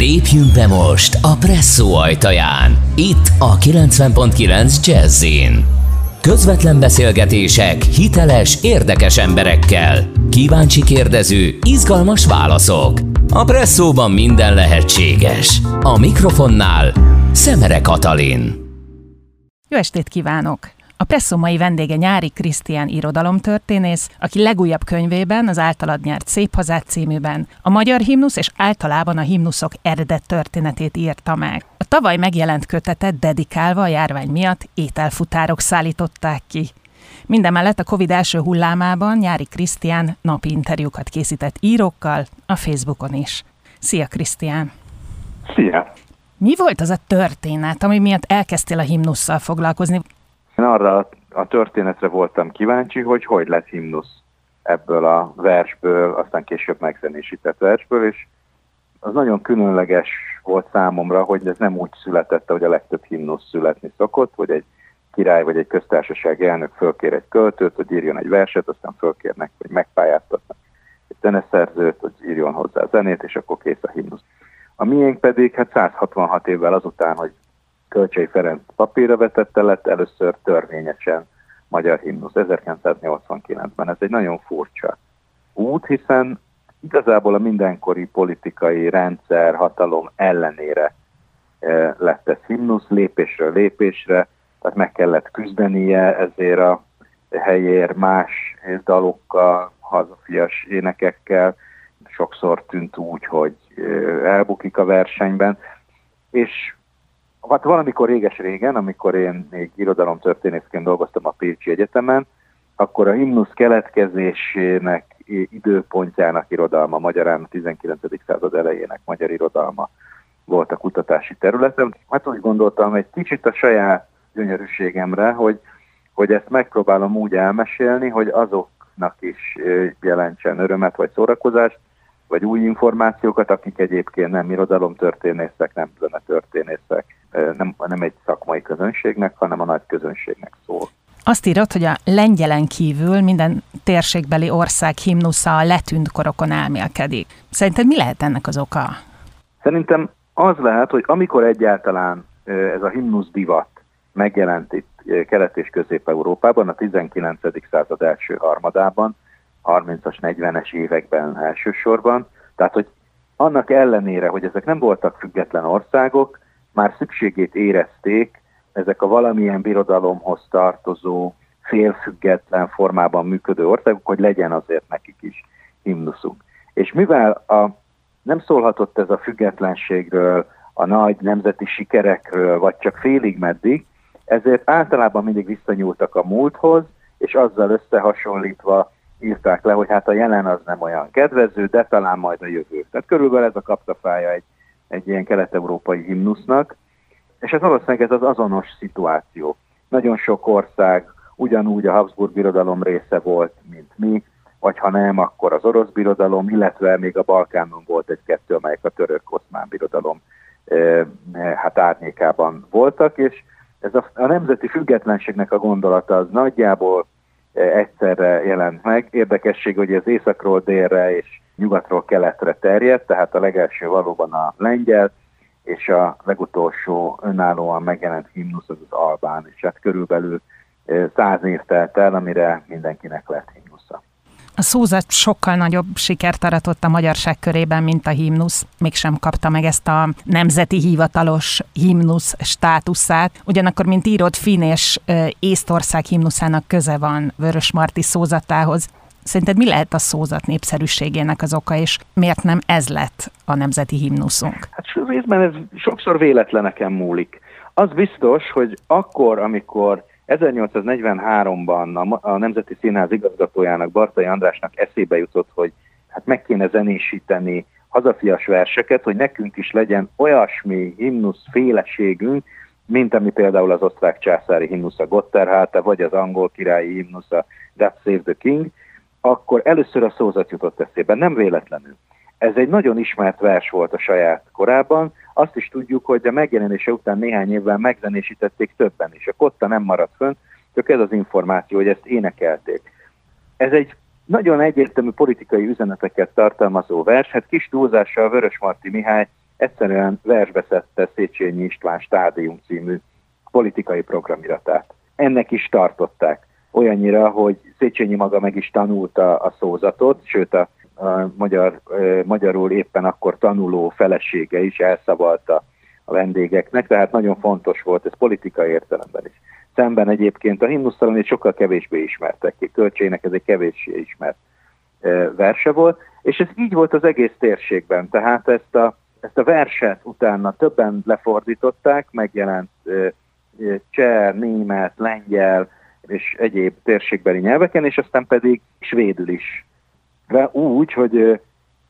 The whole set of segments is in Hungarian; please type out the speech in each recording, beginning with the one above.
Lépjünk be most a Presszó ajtaján. Itt a 90.9 Jazzin. Közvetlen beszélgetések hiteles, érdekes emberekkel. Kíváncsi kérdező, izgalmas válaszok. A Presszóban minden lehetséges. A mikrofonnál Szemere Katalin. Jó estét kívánok! A Presszó mai vendége Nyári Krisztián irodalomtörténész, aki legújabb könyvében, az általad nyert Szép Hazát címűben a magyar himnusz és általában a himnuszok eredet történetét írta meg. A tavaly megjelent kötetet dedikálva a járvány miatt ételfutárok szállították ki. Mindemellett a Covid első hullámában Nyári Krisztián napi interjúkat készített írókkal, a Facebookon is. Szia Krisztián! Szia! Mi volt az a történet, ami miatt elkezdtél a himnusszal foglalkozni? Én arra a történetre voltam kíváncsi, hogy hogy lett himnusz ebből a versből, aztán később megzenésített versből, és az nagyon különleges volt számomra, hogy ez nem úgy született, hogy a legtöbb himnusz születni szokott, hogy egy király vagy egy köztársasági elnök fölkér egy költőt, hogy írjon egy verset, aztán fölkérnek, hogy megpályáztatnak egy zeneszerzőt, hogy írjon hozzá zenét, és akkor kész a himnusz. A miénk pedig hát 166 évvel azután, hogy Kölcsei Ferenc papírra vetette lett először törvényesen. Magyar himnusz 1989-ben. Ez egy nagyon furcsa út, hiszen igazából a mindenkori politikai rendszer, hatalom ellenére eh, lett ez himnusz lépésről lépésre, tehát meg kellett küzdenie ezért a helyér más dalokkal, hazafias énekekkel, sokszor tűnt úgy, hogy eh, elbukik a versenyben, és Hát valamikor réges-régen, amikor én még irodalomtörténészként dolgoztam a Pécsi Egyetemen, akkor a himnusz keletkezésének időpontjának irodalma, magyarán a 19. század elejének magyar irodalma volt a kutatási területem. Hát úgy gondoltam egy kicsit a saját gyönyörűségemre, hogy, hogy ezt megpróbálom úgy elmesélni, hogy azoknak is jelentsen örömet vagy szórakozást, vagy új információkat, akik egyébként nem irodalomtörténészek, nem történészek, nem, nem egy szakmai közönségnek, hanem a nagy közönségnek szól. Azt írott, hogy a lengyelen kívül minden térségbeli ország himnusza a letűnt korokon elmélkedik. Szerinted mi lehet ennek az oka? Szerintem az lehet, hogy amikor egyáltalán ez a himnusz divat megjelent itt Kelet- és Közép-Európában a 19. század első harmadában, 30-as, 40-es években elsősorban. Tehát, hogy annak ellenére, hogy ezek nem voltak független országok, már szükségét érezték ezek a valamilyen birodalomhoz tartozó, félfüggetlen formában működő országok, hogy legyen azért nekik is himnuszunk. És mivel a, nem szólhatott ez a függetlenségről, a nagy nemzeti sikerekről, vagy csak félig meddig, ezért általában mindig visszanyúltak a múlthoz, és azzal összehasonlítva írták le, hogy hát a jelen az nem olyan kedvező, de talán majd a jövő. Tehát körülbelül ez a kaptafája egy, egy ilyen kelet-európai himnusznak, és ez valószínűleg ez az azonos szituáció. Nagyon sok ország ugyanúgy a Habsburg birodalom része volt, mint mi, vagy ha nem, akkor az orosz birodalom, illetve még a Balkánon volt egy-kettő, amelyek a török-oszmán birodalom hát árnyékában voltak, és ez a, a nemzeti függetlenségnek a gondolata az nagyjából egyszerre jelent meg. Érdekesség, hogy az északról délre és nyugatról keletre terjedt, tehát a legelső valóban a lengyel, és a legutolsó önállóan megjelent himnusz az az albán, és hát körülbelül száz év telt el, amire mindenkinek lett himnusza. A szózat sokkal nagyobb sikert aratott a magyarság körében, mint a himnusz. Mégsem kapta meg ezt a nemzeti hivatalos himnusz státuszát. Ugyanakkor, mint írott, Finn és Észtország himnuszának köze van Vörös Marti szózatához. Szerinted mi lehet a szózat népszerűségének az oka, és miért nem ez lett a nemzeti himnuszunk? Hát részben ez sokszor véletleneken múlik. Az biztos, hogy akkor, amikor 1843-ban a, a Nemzeti Színház igazgatójának, Bartai Andrásnak eszébe jutott, hogy hát meg kéne zenésíteni hazafias verseket, hogy nekünk is legyen olyasmi himnusz féleségünk, mint ami például az osztrák császári himnusza Gotterháte, vagy az angol királyi himnusza God Save the King, akkor először a szózat jutott eszébe, nem véletlenül. Ez egy nagyon ismert vers volt a saját korában, azt is tudjuk, hogy a megjelenése után néhány évvel megzenésítették többen is. A kotta nem maradt fönn, csak ez az információ, hogy ezt énekelték. Ez egy nagyon egyértelmű politikai üzeneteket tartalmazó vers, hát kis túlzással Vörös Marti Mihály egyszerűen versbeszette Széchenyi István Stádium című politikai programiratát. Ennek is tartották. Olyannyira, hogy Széchenyi maga meg is tanulta a szózatot, sőt a, a magyar, e, magyarul éppen akkor tanuló felesége is elszavalta a vendégeknek, tehát nagyon fontos volt ez politikai értelemben is. Szemben egyébként a himnusztalon sokkal kevésbé ismertek ki, Kölcsének ez egy kevéssé ismert verse volt, és ez így volt az egész térségben, tehát ezt a, ezt a verset utána többen lefordították, megjelent cseh, német, lengyel és egyéb térségbeli nyelveken, és aztán pedig svédül is. De úgy, hogy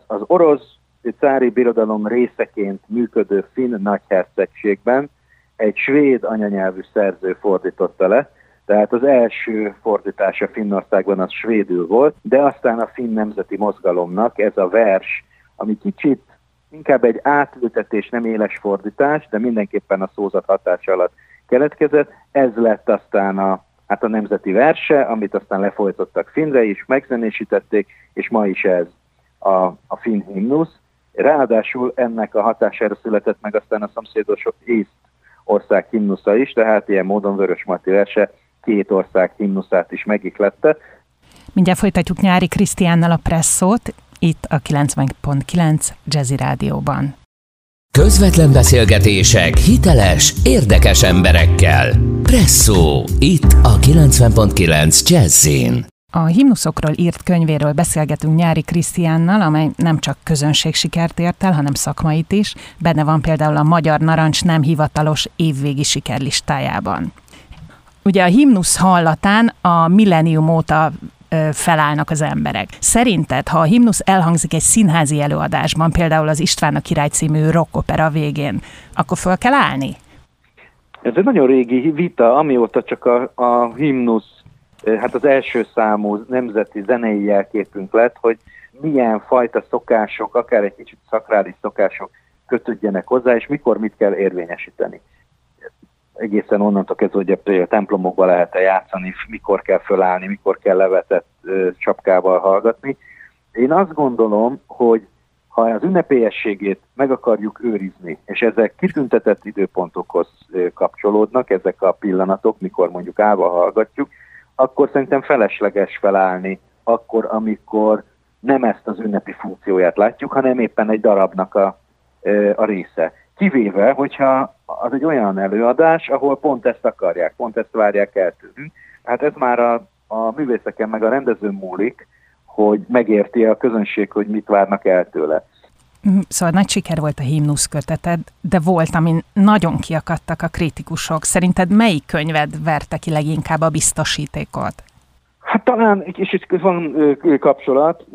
az orosz cári birodalom részeként működő finn nagyhercegségben egy svéd anyanyelvű szerző fordította le, tehát az első fordítása Finnországban az svédül volt, de aztán a finn nemzeti mozgalomnak ez a vers, ami kicsit inkább egy átültetés, nem éles fordítás, de mindenképpen a szózat hatása alatt keletkezett, ez lett aztán a, hát a nemzeti verse, amit aztán lefolytottak finnre is, megzenésítették, és ma is ez a, a finn himnusz. Ráadásul ennek a hatására született meg aztán a szomszédos észt ország himnusza is, tehát ilyen módon Vörös Marti verse két ország himnuszát is megiklette. Mindjárt folytatjuk nyári Krisztiánnal a presszót, itt a 90.9 Jazzy Rádióban. Közvetlen beszélgetések hiteles, érdekes emberekkel. Presszó, itt a 90.9 Jazzin. A himnuszokról írt könyvéről beszélgetünk Nyári Krisztiánnal, amely nem csak közönségsikert ért el, hanem szakmait is. Benne van például a Magyar Narancs nem hivatalos évvégi sikerlistájában. Ugye a himnusz hallatán a millennium óta felállnak az emberek. Szerinted, ha a himnusz elhangzik egy színházi előadásban, például az István a király című rockopera végén, akkor föl kell állni? Ez egy nagyon régi vita, amióta csak a, a himnusz, hát az első számú nemzeti zenei jelképünk lett, hogy milyen fajta szokások, akár egy kicsit szakrális szokások kötődjenek hozzá, és mikor mit kell érvényesíteni egészen onnantól kezdve, hogy a templomokba lehet -e játszani, mikor kell fölállni, mikor kell levetett csapkával hallgatni. Én azt gondolom, hogy ha az ünnepélyességét meg akarjuk őrizni, és ezek kitüntetett időpontokhoz kapcsolódnak, ezek a pillanatok, mikor mondjuk állva hallgatjuk, akkor szerintem felesleges felállni akkor, amikor nem ezt az ünnepi funkcióját látjuk, hanem éppen egy darabnak a, a része. Kivéve, hogyha az egy olyan előadás, ahol pont ezt akarják, pont ezt várják el tőlünk. Hát ez már a, a művészeken meg a rendezőn múlik, hogy megérti a közönség, hogy mit várnak el tőle. Mm, szóval nagy siker volt a himnusz köteted, de volt, amin nagyon kiakadtak a kritikusok. Szerinted melyik könyved verte ki leginkább a biztosítékot? Hát talán egy kicsit van kapcsolat.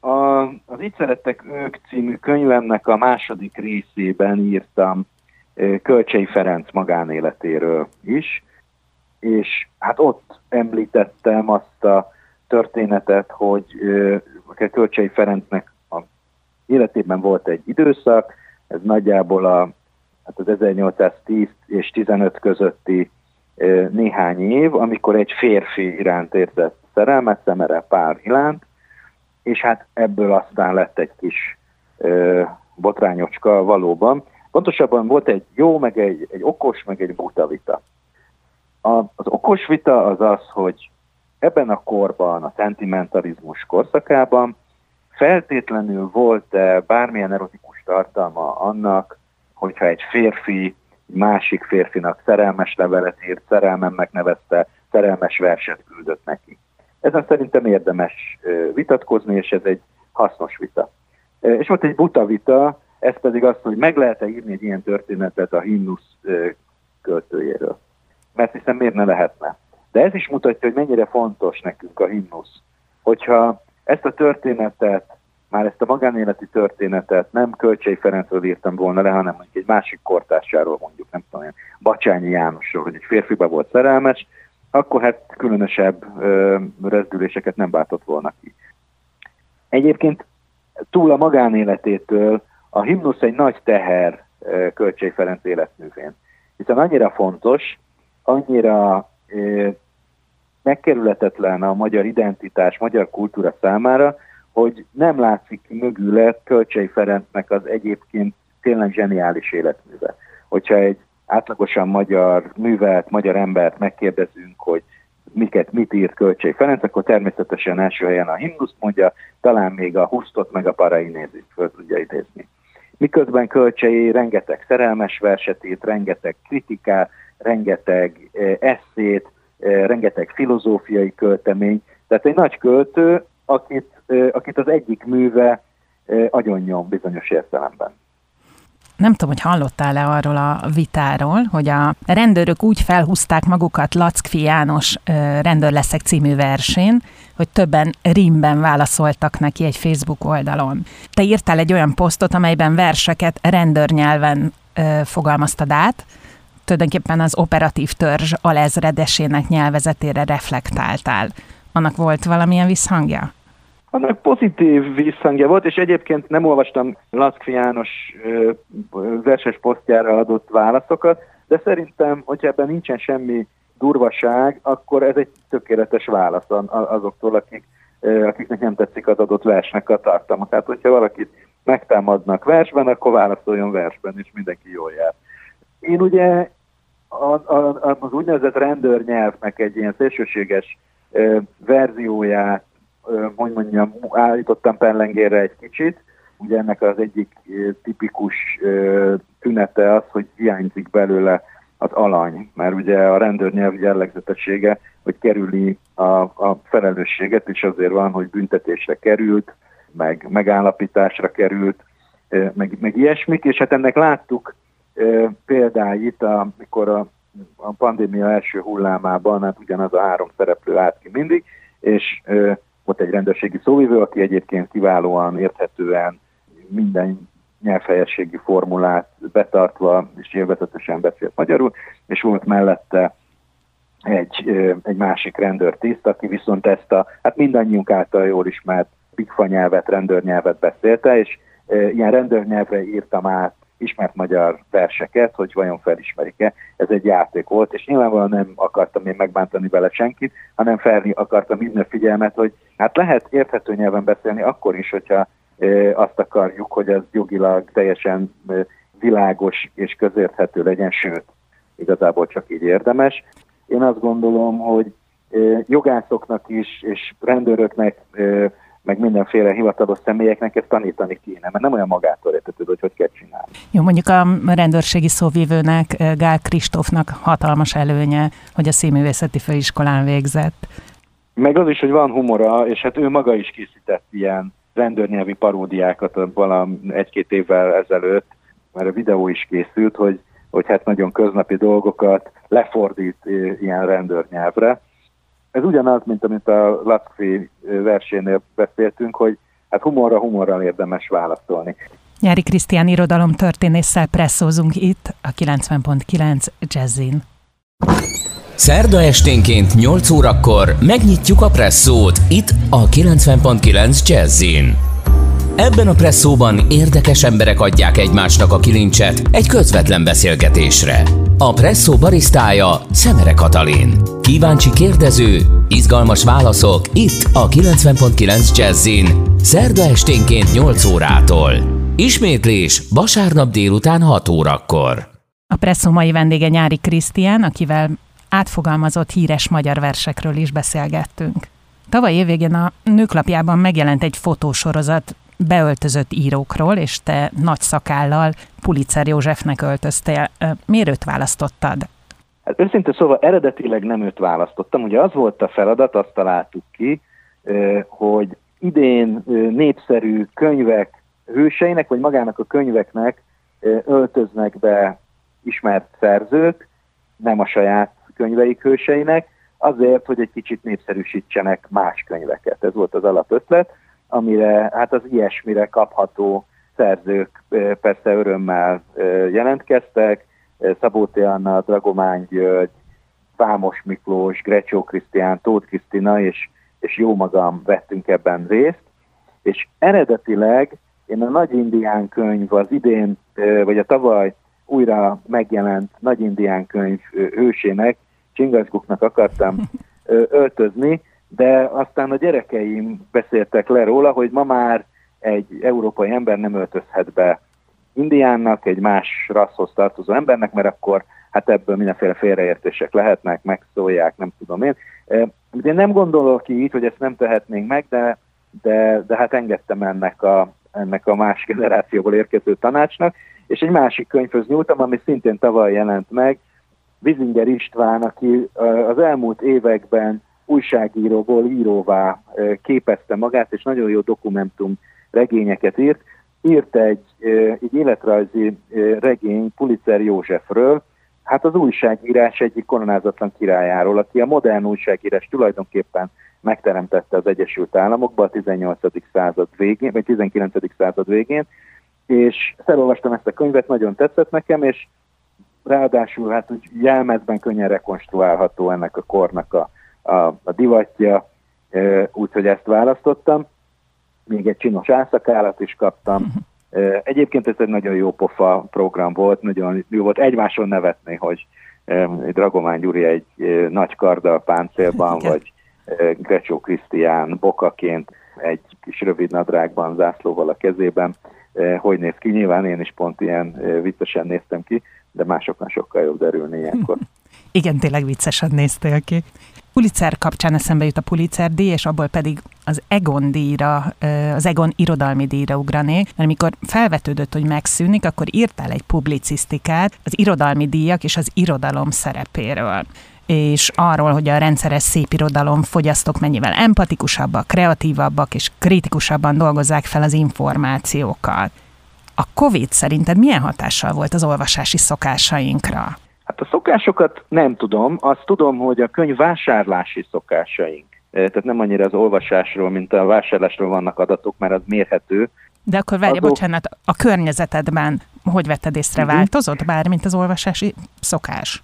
A, az Így szerettek ők című könyvemnek a második részében írtam Kölcsei Ferenc magánéletéről is, és hát ott említettem azt a történetet, hogy Kölcsei Ferencnek a életében volt egy időszak, ez nagyjából a, hát az 1810 és 15 közötti néhány év, amikor egy férfi iránt érzett szerelmet, Szemere Pál iránt, és hát ebből aztán lett egy kis ö, botrányocska valóban. Pontosabban volt egy jó, meg egy, egy okos, meg egy buta vita. A, az okos vita az az, hogy ebben a korban, a sentimentalizmus korszakában feltétlenül volt-e bármilyen erotikus tartalma annak, hogyha egy férfi másik férfinak szerelmes levelet írt, szerelmemnek nevezte, szerelmes verset küldött neki. Ezen szerintem érdemes vitatkozni, és ez egy hasznos vita. És volt egy buta vita, ez pedig az, hogy meg lehet-e írni egy ilyen történetet a himnusz költőjéről. Mert hiszen miért ne lehetne. De ez is mutatja, hogy mennyire fontos nekünk a himnusz. Hogyha ezt a történetet, már ezt a magánéleti történetet nem Kölcsei Ferencről írtam volna le, hanem mondjuk egy másik kortársáról mondjuk, nem tudom, Bacsányi Jánosról, hogy egy férfiba volt szerelmes, akkor hát különösebb ö, rezdüléseket nem váltott volna ki. Egyébként túl a magánéletétől a himnusz egy nagy teher Kölcsei Ferenc életművén. Hiszen annyira fontos, annyira ö, megkerületetlen a magyar identitás, magyar kultúra számára, hogy nem látszik ki mögüle Kölcsei Ferencnek az egyébként tényleg zseniális életműve. Hogyha egy átlagosan magyar művelt, magyar embert megkérdezünk, hogy miket, mit írt Kölcsei Ferenc, akkor természetesen első helyen a himnusz mondja, talán még a Husztot meg a Parainézit föl tudja idézni. Miközben Kölcsei rengeteg szerelmes verset írt, rengeteg kritikát, rengeteg eh, eszét, eh, rengeteg filozófiai költemény, tehát egy nagy költő, akit, eh, akit az egyik műve agyonnyom bizonyos értelemben nem tudom, hogy hallottál-e arról a vitáról, hogy a rendőrök úgy felhúzták magukat Lackfi János rendőr leszek című versén, hogy többen rímben válaszoltak neki egy Facebook oldalon. Te írtál egy olyan posztot, amelyben verseket rendőrnyelven fogalmaztad át, tulajdonképpen az operatív törzs alezredesének nyelvezetére reflektáltál. Annak volt valamilyen visszhangja? Annak pozitív visszhangja volt, és egyébként nem olvastam Laszkfi János verses posztjára adott válaszokat, de szerintem, hogyha ebben nincsen semmi durvaság, akkor ez egy tökéletes válasz azoktól, akik, akiknek nem tetszik az adott versnek a tartalma. Tehát, hogyha valakit megtámadnak versben, akkor válaszoljon versben, és mindenki jól jár. Én ugye az úgynevezett rendőrnyelvnek egy ilyen szélsőséges verzióját hogy mondjam, állítottam pellengére egy kicsit. Ugye ennek az egyik tipikus tünete az, hogy hiányzik belőle az alany, mert ugye a rendőrnyelv jellegzetessége, hogy kerüli a, a felelősséget, és azért van, hogy büntetésre került, meg megállapításra került, meg, meg ilyesmik, és hát ennek láttuk példáit, amikor a, a pandémia első hullámában, hát ugyanaz a három szereplő állt ki mindig, és volt egy rendőrségi szóvivő, aki egyébként kiválóan, érthetően minden nyelvhelyességi formulát betartva és élvezetesen beszélt magyarul, és volt mellette egy, egy másik rendőrtiszt, aki viszont ezt a, hát mindannyiunk által jól ismert pikfa nyelvet, rendőrnyelvet beszélte, és ilyen rendőrnyelvre írtam át ismert magyar verseket, hogy vajon felismerik-e. Ez egy játék volt, és nyilvánvalóan nem akartam én megbántani vele senkit, hanem felni akartam minden figyelmet, hogy hát lehet érthető nyelven beszélni akkor is, hogyha azt akarjuk, hogy ez jogilag teljesen világos és közérthető legyen, sőt, igazából csak így érdemes. Én azt gondolom, hogy jogászoknak is, és rendőröknek meg mindenféle hivatalos személyeknek ezt tanítani kéne, mert nem olyan magától értetődő, hogy hogy kell csinálni. Jó, mondjuk a rendőrségi szóvívőnek, Gál Kristófnak hatalmas előnye, hogy a színművészeti főiskolán végzett. Meg az is, hogy van humora, és hát ő maga is készített ilyen rendőrnyelvi paródiákat valam egy-két évvel ezelőtt, mert a videó is készült, hogy, hogy hát nagyon köznapi dolgokat lefordít eh, ilyen rendőrnyelvre ez ugyanaz, mint amit a Latvi versénél beszéltünk, hogy hát humorra humorral érdemes válaszolni. Nyári Krisztián irodalom történésszel presszózunk itt a 90.9 Jazzin. Szerda esténként 8 órakor megnyitjuk a presszót itt a 90.9 Jazzin. Ebben a presszóban érdekes emberek adják egymásnak a kilincset egy közvetlen beszélgetésre. A presszó barisztája Szemere Katalin. Kíváncsi kérdező, izgalmas válaszok itt a 90.9 Jazzin. Szerda esténként 8 órától. Ismétlés vasárnap délután 6 órakor. A presszó mai vendége Nyári Krisztián, akivel átfogalmazott híres magyar versekről is beszélgettünk. Tavaly évvégén a Nőklapjában megjelent egy fotósorozat beöltözött írókról, és te nagy szakállal Pulitzer Józsefnek öltöztél. Miért őt választottad? Hát őszintén szóval eredetileg nem őt választottam. Ugye az volt a feladat, azt találtuk ki, hogy idén népszerű könyvek hőseinek, vagy magának a könyveknek öltöznek be ismert szerzők, nem a saját könyveik hőseinek, azért, hogy egy kicsit népszerűsítsenek más könyveket. Ez volt az alapötlet amire, hát az ilyesmire kapható szerzők persze örömmel jelentkeztek, Szabó Anna, Dragomány György, Vámos Miklós, Grecsó Krisztián, Tóth Krisztina és, és jó magam vettünk ebben részt, és eredetileg én a Nagy Indián könyv az idén, vagy a tavaly újra megjelent Nagy Indián könyv hősének, Csingaszkuknak akartam öltözni, de aztán a gyerekeim beszéltek le róla, hogy ma már egy európai ember nem öltözhet be indiánnak, egy más rasszhoz tartozó embernek, mert akkor hát ebből mindenféle félreértések lehetnek, megszólják, nem tudom én. Én nem gondolok így, hogy ezt nem tehetnénk meg, de, de, de hát engedtem ennek a, ennek a más generációból érkező tanácsnak, és egy másik könyvhöz nyúltam, ami szintén tavaly jelent meg, Vizinger István, aki az elmúlt években újságíróból íróvá képezte magát, és nagyon jó dokumentum regényeket írt. Írt egy, egy életrajzi regény Pulitzer Józsefről, hát az újságírás egyik koronázatlan királyáról, aki a modern újságírás tulajdonképpen megteremtette az Egyesült Államokban a 18. század végén, vagy 19. század végén, és felolvastam ezt a könyvet, nagyon tetszett nekem, és ráadásul hát úgy jelmezben könnyen rekonstruálható ennek a kornak a, a, a divatja, úgyhogy ezt választottam. Még egy csinos álszakálat is kaptam. Egyébként ez egy nagyon jó pofa program volt, nagyon jó volt egymáson nevetni, hogy Dragomány Gyuri egy nagy karddal páncélban, vagy Grecsó Krisztián bokaként egy kis rövid nadrágban, zászlóval a kezében, hogy néz ki. Nyilván én is pont ilyen viccesen néztem ki, de másoknak sokkal jobb derülni ilyenkor. Igen, tényleg viccesen néztél ki. Pulitzer kapcsán eszembe jut a Pulitzer díj, és abból pedig az Egon díjra, az Egon irodalmi díjra ugranék, mert amikor felvetődött, hogy megszűnik, akkor írtál egy publicisztikát az irodalmi díjak és az irodalom szerepéről és arról, hogy a rendszeres szép irodalom fogyasztók mennyivel empatikusabbak, kreatívabbak és kritikusabban dolgozzák fel az információkat. A COVID szerinted milyen hatással volt az olvasási szokásainkra? Hát a szokásokat nem tudom, azt tudom, hogy a könyv vásárlási szokásaink, tehát nem annyira az olvasásról, mint a vásárlásról vannak adatok, mert az mérhető. De akkor várj, Azok... bocsánat, a környezetedben hogy vetted észre, uh-huh. változott bármint az olvasási szokás?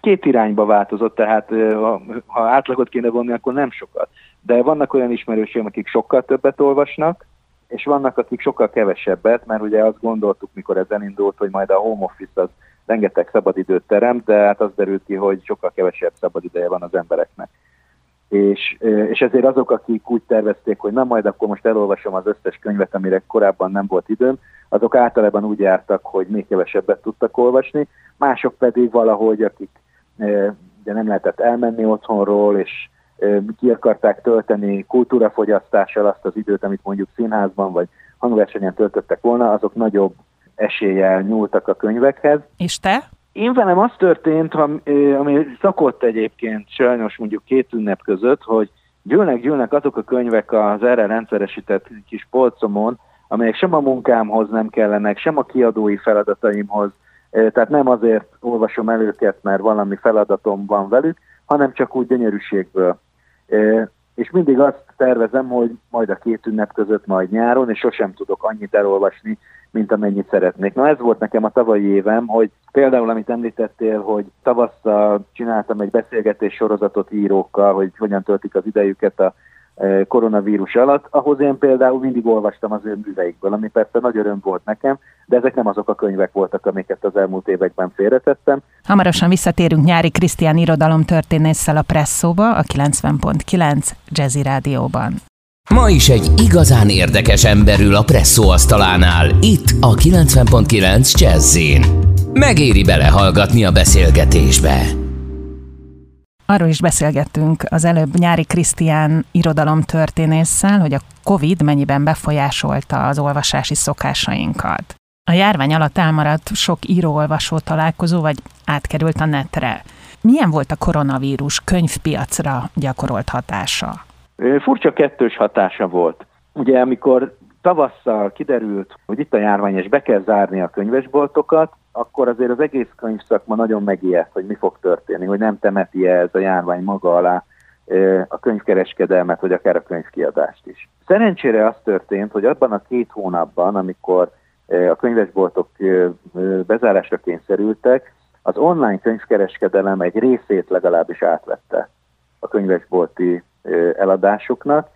Két irányba változott, tehát ha, ha átlagot kéne vonni, akkor nem sokat. De vannak olyan ismerőseim, akik sokkal többet olvasnak, és vannak, akik sokkal kevesebbet, mert ugye azt gondoltuk, mikor ez elindult, hogy majd a home office az rengeteg szabadidőt terem, de hát az derült ki, hogy sokkal kevesebb szabadideje van az embereknek. És, és ezért azok, akik úgy tervezték, hogy na majd akkor most elolvasom az összes könyvet, amire korábban nem volt időm, azok általában úgy jártak, hogy még kevesebbet tudtak olvasni, mások pedig valahogy, akik ugye nem lehetett elmenni otthonról, és ki akarták tölteni kultúrafogyasztással azt az időt, amit mondjuk színházban vagy hangversenyen töltöttek volna, azok nagyobb eséllyel nyúltak a könyvekhez. És te? Én velem az történt, ami szakott egyébként sajnos mondjuk két ünnep között, hogy gyűlnek-gyűlnek azok a könyvek az erre rendszeresített kis polcomon, amelyek sem a munkámhoz nem kellenek, sem a kiadói feladataimhoz, tehát nem azért olvasom el őket, mert valami feladatom van velük, hanem csak úgy gyönyörűségből. És mindig azt tervezem, hogy majd a két ünnep között, majd nyáron, és sosem tudok annyit elolvasni, mint amennyit szeretnék. Na ez volt nekem a tavalyi évem, hogy például, amit említettél, hogy tavasszal csináltam egy beszélgetés sorozatot írókkal, hogy hogyan töltik az idejüket a koronavírus alatt, ahhoz én például mindig olvastam az ő műveikből, ami persze nagy öröm volt nekem, de ezek nem azok a könyvek voltak, amiket az elmúlt években félretettem. Hamarosan visszatérünk nyári Krisztián irodalom történésszel a Presszóba, a 90.9 Jazzy Rádióban. Ma is egy igazán érdekes emberül a presszó asztalánál, itt a 90.9 Jazzin. Megéri belehallgatni a beszélgetésbe. Arról is beszélgettünk az előbb nyári Krisztián irodalomtörténésszel, hogy a Covid mennyiben befolyásolta az olvasási szokásainkat. A járvány alatt elmaradt sok író-olvasó találkozó, vagy átkerült a netre. Milyen volt a koronavírus könyvpiacra gyakorolt hatása? Furcsa kettős hatása volt. Ugye amikor tavasszal kiderült, hogy itt a járvány, és be kell zárni a könyvesboltokat, akkor azért az egész könyvszakma nagyon megijedt, hogy mi fog történni, hogy nem temeti -e ez a járvány maga alá a könyvkereskedelmet, vagy akár a könyvkiadást is. Szerencsére az történt, hogy abban a két hónapban, amikor a könyvesboltok bezárásra kényszerültek, az online könyvkereskedelem egy részét legalábbis átvette a könyvesbolti eladásuknak,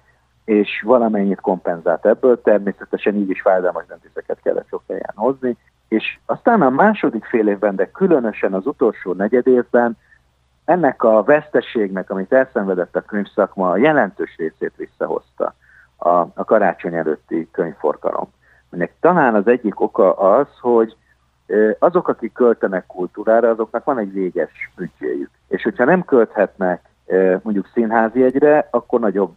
és valamennyit kompenzált ebből, természetesen így is fájdalmas döntéseket kellett sok helyen hozni, és aztán a második fél évben, de különösen az utolsó negyed évben ennek a veszteségnek, amit elszenvedett a könyvszakma, a jelentős részét visszahozta a, a karácsony előtti könyvforgalom. Ennek talán az egyik oka az, hogy azok, akik költenek kultúrára, azoknak van egy véges büdzséjük. És hogyha nem költhetnek mondjuk színházi egyre, akkor nagyobb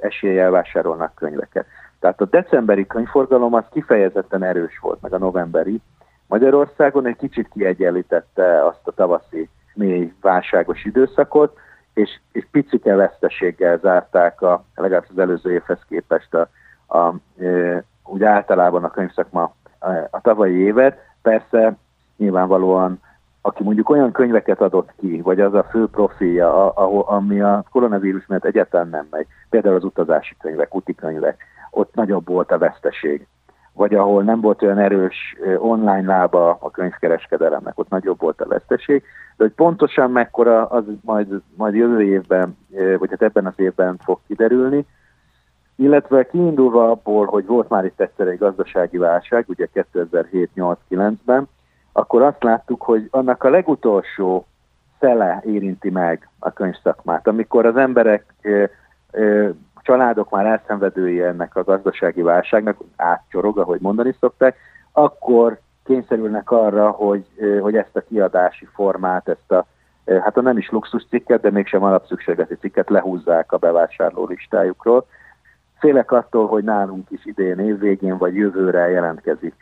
eséllyel vásárolnak könyveket. Tehát a decemberi könyvforgalom az kifejezetten erős volt, meg a novemberi. Magyarországon egy kicsit kiegyenlítette azt a tavaszi mély válságos időszakot, és, és picike veszteséggel zárták a, legalábbis az előző évhez képest a, a, e, úgy általában a könyvszakma a, a tavalyi évet. Persze nyilvánvalóan aki mondjuk olyan könyveket adott ki, vagy az a fő profilja, ahol, ami a koronavírus miatt egyáltalán nem megy, például az utazási könyvek, úti könyvek, ott nagyobb volt a veszteség. Vagy ahol nem volt olyan erős online lába a könyvkereskedelemnek, ott nagyobb volt a veszteség. De hogy pontosan mekkora, az majd, majd jövő évben, vagy hát ebben az évben fog kiderülni. Illetve kiindulva abból, hogy volt már itt egyszer egy gazdasági válság, ugye 2007-8-9-ben, akkor azt láttuk, hogy annak a legutolsó szele érinti meg a könyvszakmát, amikor az emberek, családok már elszenvedői ennek a gazdasági válságnak, átcsorog, ahogy mondani szokták, akkor kényszerülnek arra, hogy, hogy ezt a kiadási formát, ezt a, hát a nem is luxus cikket, de mégsem alapszükségleti cikket lehúzzák a bevásárló listájukról. Félek attól, hogy nálunk is idén évvégén vagy jövőre jelentkezik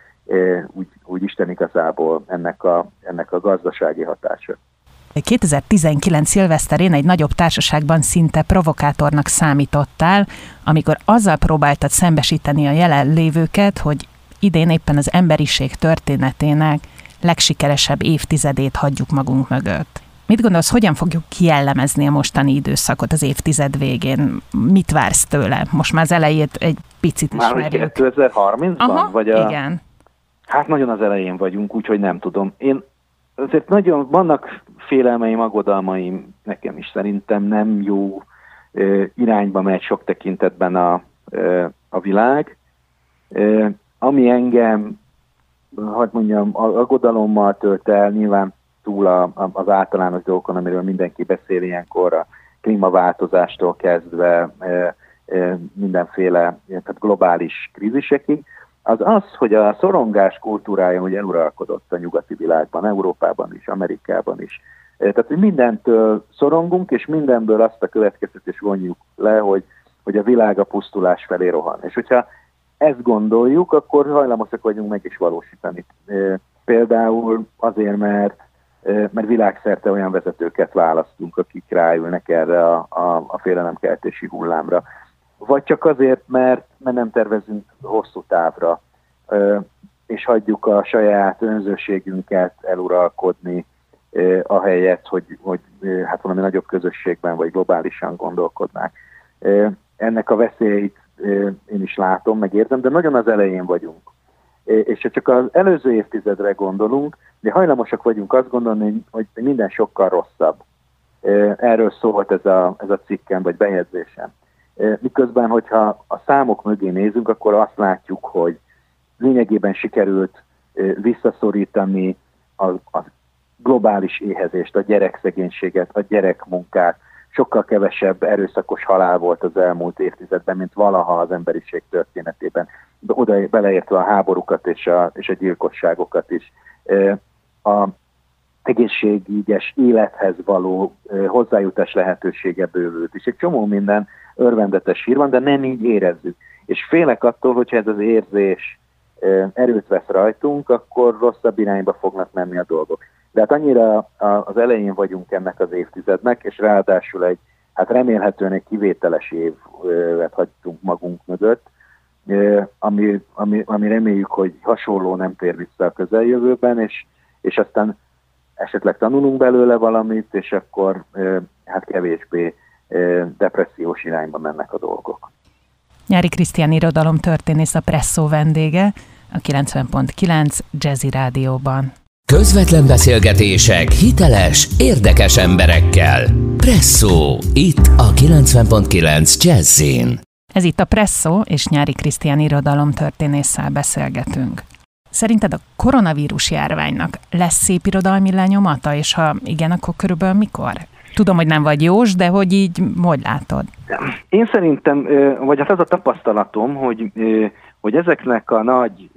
úgy, úgy Isten igazából ennek a, ennek a gazdasági hatása. 2019 szilveszterén egy nagyobb társaságban szinte provokátornak számítottál, amikor azzal próbáltad szembesíteni a jelenlévőket, hogy idén éppen az emberiség történetének legsikeresebb évtizedét hagyjuk magunk mögött. Mit gondolsz, hogyan fogjuk kiellemezni a mostani időszakot az évtized végén? Mit vársz tőle? Most már az elejét egy picit ismerjük. Már 2030-ban? Aha, vagy a... igen. Hát nagyon az elején vagyunk, úgyhogy nem tudom. Én azért nagyon, vannak félelmeim, aggodalmaim, nekem is szerintem nem jó irányba megy sok tekintetben a, a világ. Ami engem, hogy mondjam, aggodalommal tölt el, nyilván túl a, a, az általános dolgokon, amiről mindenki beszél ilyenkor, a klímaváltozástól kezdve mindenféle tehát globális krízisekig, az az, hogy a szorongás kultúrája hogy eluralkodott a nyugati világban, Európában is, Amerikában is. Tehát, hogy mindentől szorongunk, és mindenből azt a következtetést vonjuk le, hogy, hogy a világ a pusztulás felé rohan. És hogyha ezt gondoljuk, akkor hajlamosak vagyunk meg is valósítani. Például azért, mert, mert világszerte olyan vezetőket választunk, akik ráülnek erre a, a, a félelemkeltési hullámra vagy csak azért, mert, mert nem tervezünk hosszú távra, és hagyjuk a saját önzőségünket eluralkodni, ahelyett, hogy, hogy hát valami nagyobb közösségben vagy globálisan gondolkodnák. Ennek a veszélyeit én is látom, meg érzem, de nagyon az elején vagyunk. És ha csak az előző évtizedre gondolunk, de hajlamosak vagyunk azt gondolni, hogy minden sokkal rosszabb. Erről szólt ez a, ez a cikkem, vagy bejegyzésem. Miközben, hogyha a számok mögé nézünk, akkor azt látjuk, hogy lényegében sikerült visszaszorítani a, a globális éhezést, a gyerekszegénységet, a gyerekmunkát. Sokkal kevesebb erőszakos halál volt az elmúlt évtizedben, mint valaha az emberiség történetében. Oda beleértve a háborúkat és a, és a gyilkosságokat is. A egészségügyes élethez való hozzájutás lehetősége bővült, és egy csomó minden örvendetes hír van, de nem így érezzük. És félek attól, hogyha ez az érzés erőt vesz rajtunk, akkor rosszabb irányba fognak menni a dolgok. De hát annyira az elején vagyunk ennek az évtizednek, és ráadásul egy, hát remélhetően egy kivételes évet hagytunk magunk mögött, ami, ami, ami reméljük, hogy hasonló nem tér vissza a közeljövőben, és, és aztán esetleg tanulunk belőle valamit, és akkor hát kevésbé depressziós irányba mennek a dolgok. Nyári Krisztián irodalom történész a Presszó vendége, a 90.9 Jazzy Rádióban. Közvetlen beszélgetések hiteles, érdekes emberekkel. Presszó, itt a 90.9 Jazzin. Ez itt a Presszó, és Nyári Krisztián irodalom történésszel beszélgetünk. Szerinted a koronavírus járványnak lesz szép irodalmi lenyomata, és ha igen, akkor körülbelül mikor? Tudom, hogy nem vagy jós, de hogy így hogy látod? Én szerintem, vagy hát az a tapasztalatom, hogy, hogy ezeknek a nagy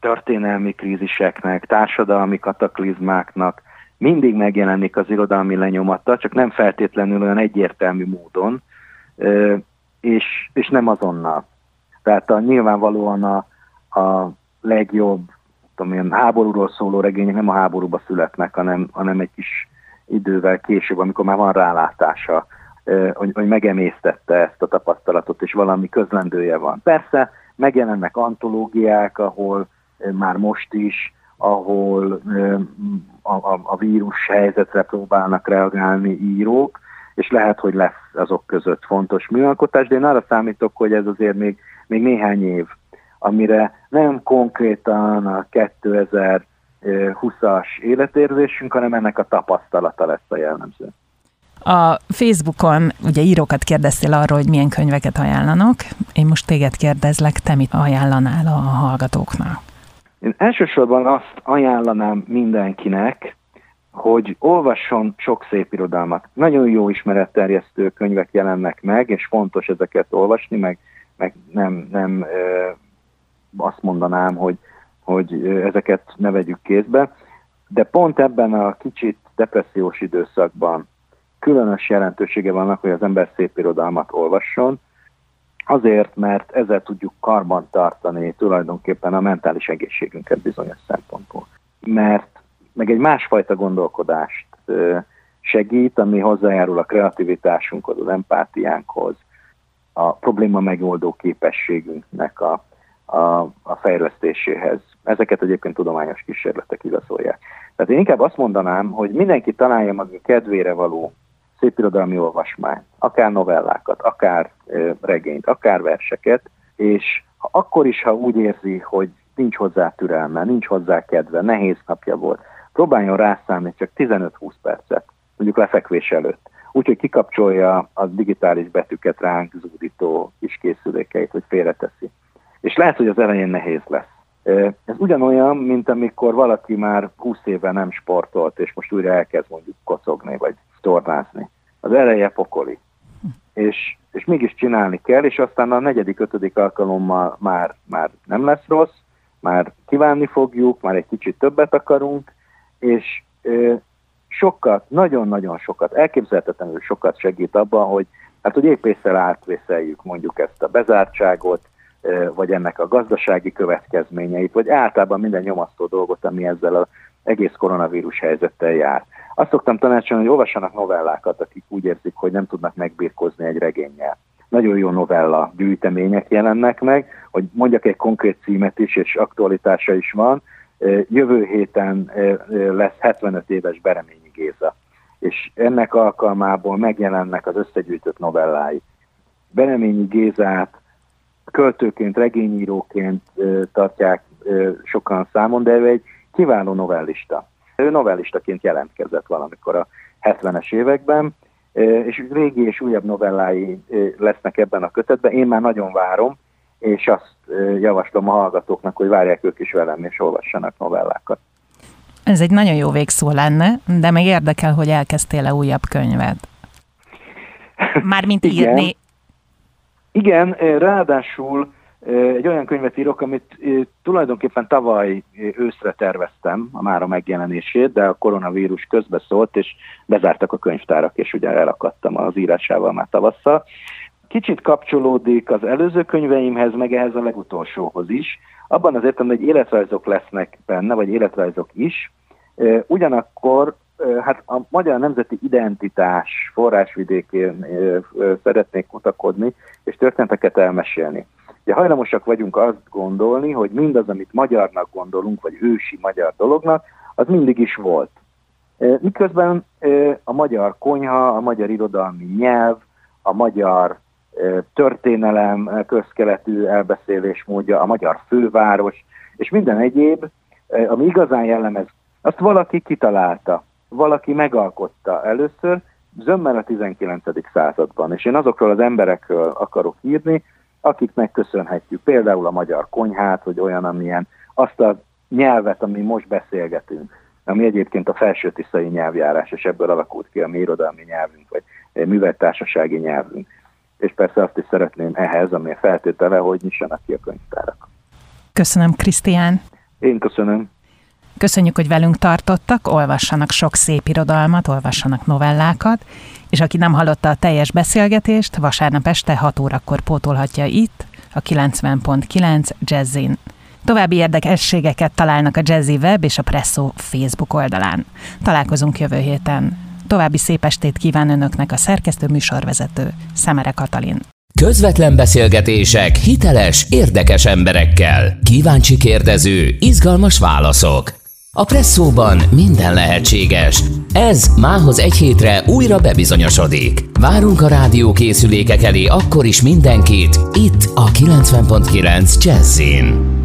történelmi kríziseknek, társadalmi kataklizmáknak mindig megjelenik az irodalmi lenyomata, csak nem feltétlenül olyan egyértelmű módon, és, és nem azonnal. Tehát a, nyilvánvalóan a, a legjobb tudom én, háborúról szóló regények nem a háborúba születnek, hanem, hanem egy kis idővel később, amikor már van rálátása, hogy, hogy megemésztette ezt a tapasztalatot, és valami közlendője van. Persze megjelennek antológiák, ahol már most is, ahol a, a, a vírus helyzetre próbálnak reagálni írók, és lehet, hogy lesz azok között fontos műalkotás, de én arra számítok, hogy ez azért még, még néhány év, amire nem konkrétan a 2020-as életérzésünk, hanem ennek a tapasztalata lesz a jellemző. A Facebookon ugye írókat kérdeztél arról, hogy milyen könyveket ajánlanak. Én most téged kérdezlek, te mit ajánlanál a hallgatóknak? Én elsősorban azt ajánlanám mindenkinek, hogy olvasson sok szép irodalmat. Nagyon jó ismeretterjesztő könyvek jelennek meg, és fontos ezeket olvasni, meg, meg nem, nem ö, azt mondanám, hogy, hogy ezeket ne vegyük kézbe. De pont ebben a kicsit depressziós időszakban különös jelentősége vannak, hogy az ember szép irodalmat olvasson, azért, mert ezzel tudjuk karban tartani tulajdonképpen a mentális egészségünket bizonyos szempontból. Mert meg egy másfajta gondolkodást segít, ami hozzájárul a kreativitásunkhoz, az empátiánkhoz, a probléma megoldó képességünknek a, a, a fejlesztéséhez. Ezeket egyébként tudományos kísérletek igazolják. Tehát én inkább azt mondanám, hogy mindenki találja maga kedvére való szépirodalmi olvasmányt, akár novellákat, akár regényt, akár verseket, és akkor is, ha úgy érzi, hogy nincs hozzá türelme, nincs hozzá kedve, nehéz napja volt, próbáljon rászállni csak 15-20 percet, mondjuk lefekvés előtt. Úgyhogy kikapcsolja a digitális betűket ránk zúdító kis készülékeit, hogy félreteszi. És lehet, hogy az elején nehéz lesz. Ez ugyanolyan, mint amikor valaki már 20 éve nem sportolt, és most újra elkezd mondjuk kocogni, vagy tornázni. Az eleje pokoli. És, és mégis csinálni kell, és aztán a negyedik, ötödik alkalommal már, már nem lesz rossz, már kívánni fogjuk, már egy kicsit többet akarunk, és ö, sokat, nagyon-nagyon sokat, elképzelhetetlenül sokat segít abban, hogy hát hogy épp észre átvészeljük mondjuk ezt a bezártságot, vagy ennek a gazdasági következményeit, vagy általában minden nyomasztó dolgot, ami ezzel az egész koronavírus helyzettel jár. Azt szoktam tanácsolni, hogy olvassanak novellákat, akik úgy érzik, hogy nem tudnak megbírkozni egy regényel. Nagyon jó novella gyűjtemények jelennek meg, hogy mondjak egy konkrét címet is, és aktualitása is van. Jövő héten lesz 75 éves Bereményi Géza, és ennek alkalmából megjelennek az összegyűjtött novellái. Bereményi Gézát költőként, regényíróként tartják sokan számon, de ő egy kiváló novellista. Ő novellistaként jelentkezett valamikor a 70-es években, és régi és újabb novellái lesznek ebben a kötetben. Én már nagyon várom, és azt javaslom a hallgatóknak, hogy várják ők is velem, és olvassanak novellákat. Ez egy nagyon jó végszó lenne, de még érdekel, hogy elkezdtél-e újabb könyvet. Mármint írni. Igen, ráadásul egy olyan könyvet írok, amit tulajdonképpen tavaly őszre terveztem, a mára megjelenését, de a koronavírus közbeszólt, és bezártak a könyvtárak, és ugye elakadtam az írásával már tavasszal. Kicsit kapcsolódik az előző könyveimhez, meg ehhez a legutolsóhoz is. Abban az értem, hogy életrajzok lesznek benne, vagy életrajzok is. Ugyanakkor hát a magyar nemzeti identitás forrásvidékén szeretnék kutakodni, és történeteket elmesélni. Ugye hajlamosak vagyunk azt gondolni, hogy mindaz, amit magyarnak gondolunk, vagy ősi magyar dolognak, az mindig is volt. Miközben a magyar konyha, a magyar irodalmi nyelv, a magyar történelem közkeletű elbeszélésmódja, a magyar főváros, és minden egyéb, ami igazán jellemez, azt valaki kitalálta, valaki megalkotta először, zömmel a 19. században. És én azokról az emberekről akarok írni, akiknek köszönhetjük például a magyar konyhát, hogy olyan, amilyen azt a nyelvet, ami most beszélgetünk, ami egyébként a felső tiszai nyelvjárás, és ebből alakult ki a mi irodalmi nyelvünk, vagy műveltársasági nyelvünk. és persze azt is szeretném ehhez, ami a feltétele, hogy nyissanak ki a könyvtárak. Köszönöm, Krisztián. Én köszönöm. Köszönjük, hogy velünk tartottak, olvassanak sok szép irodalmat, olvassanak novellákat, és aki nem hallotta a teljes beszélgetést, vasárnap este 6 órakor pótolhatja itt, a 90.9 Jazzin. További érdekességeket találnak a Jazzy Web és a Presso Facebook oldalán. Találkozunk jövő héten. További szép estét kíván Önöknek a szerkesztő műsorvezető, Szemere Katalin. Közvetlen beszélgetések hiteles, érdekes emberekkel. Kíváncsi kérdező, izgalmas válaszok. A Presszóban minden lehetséges. Ez mához egy hétre újra bebizonyosodik. Várunk a rádió készülékek elé akkor is mindenkit, itt a 90.9 Jazzin.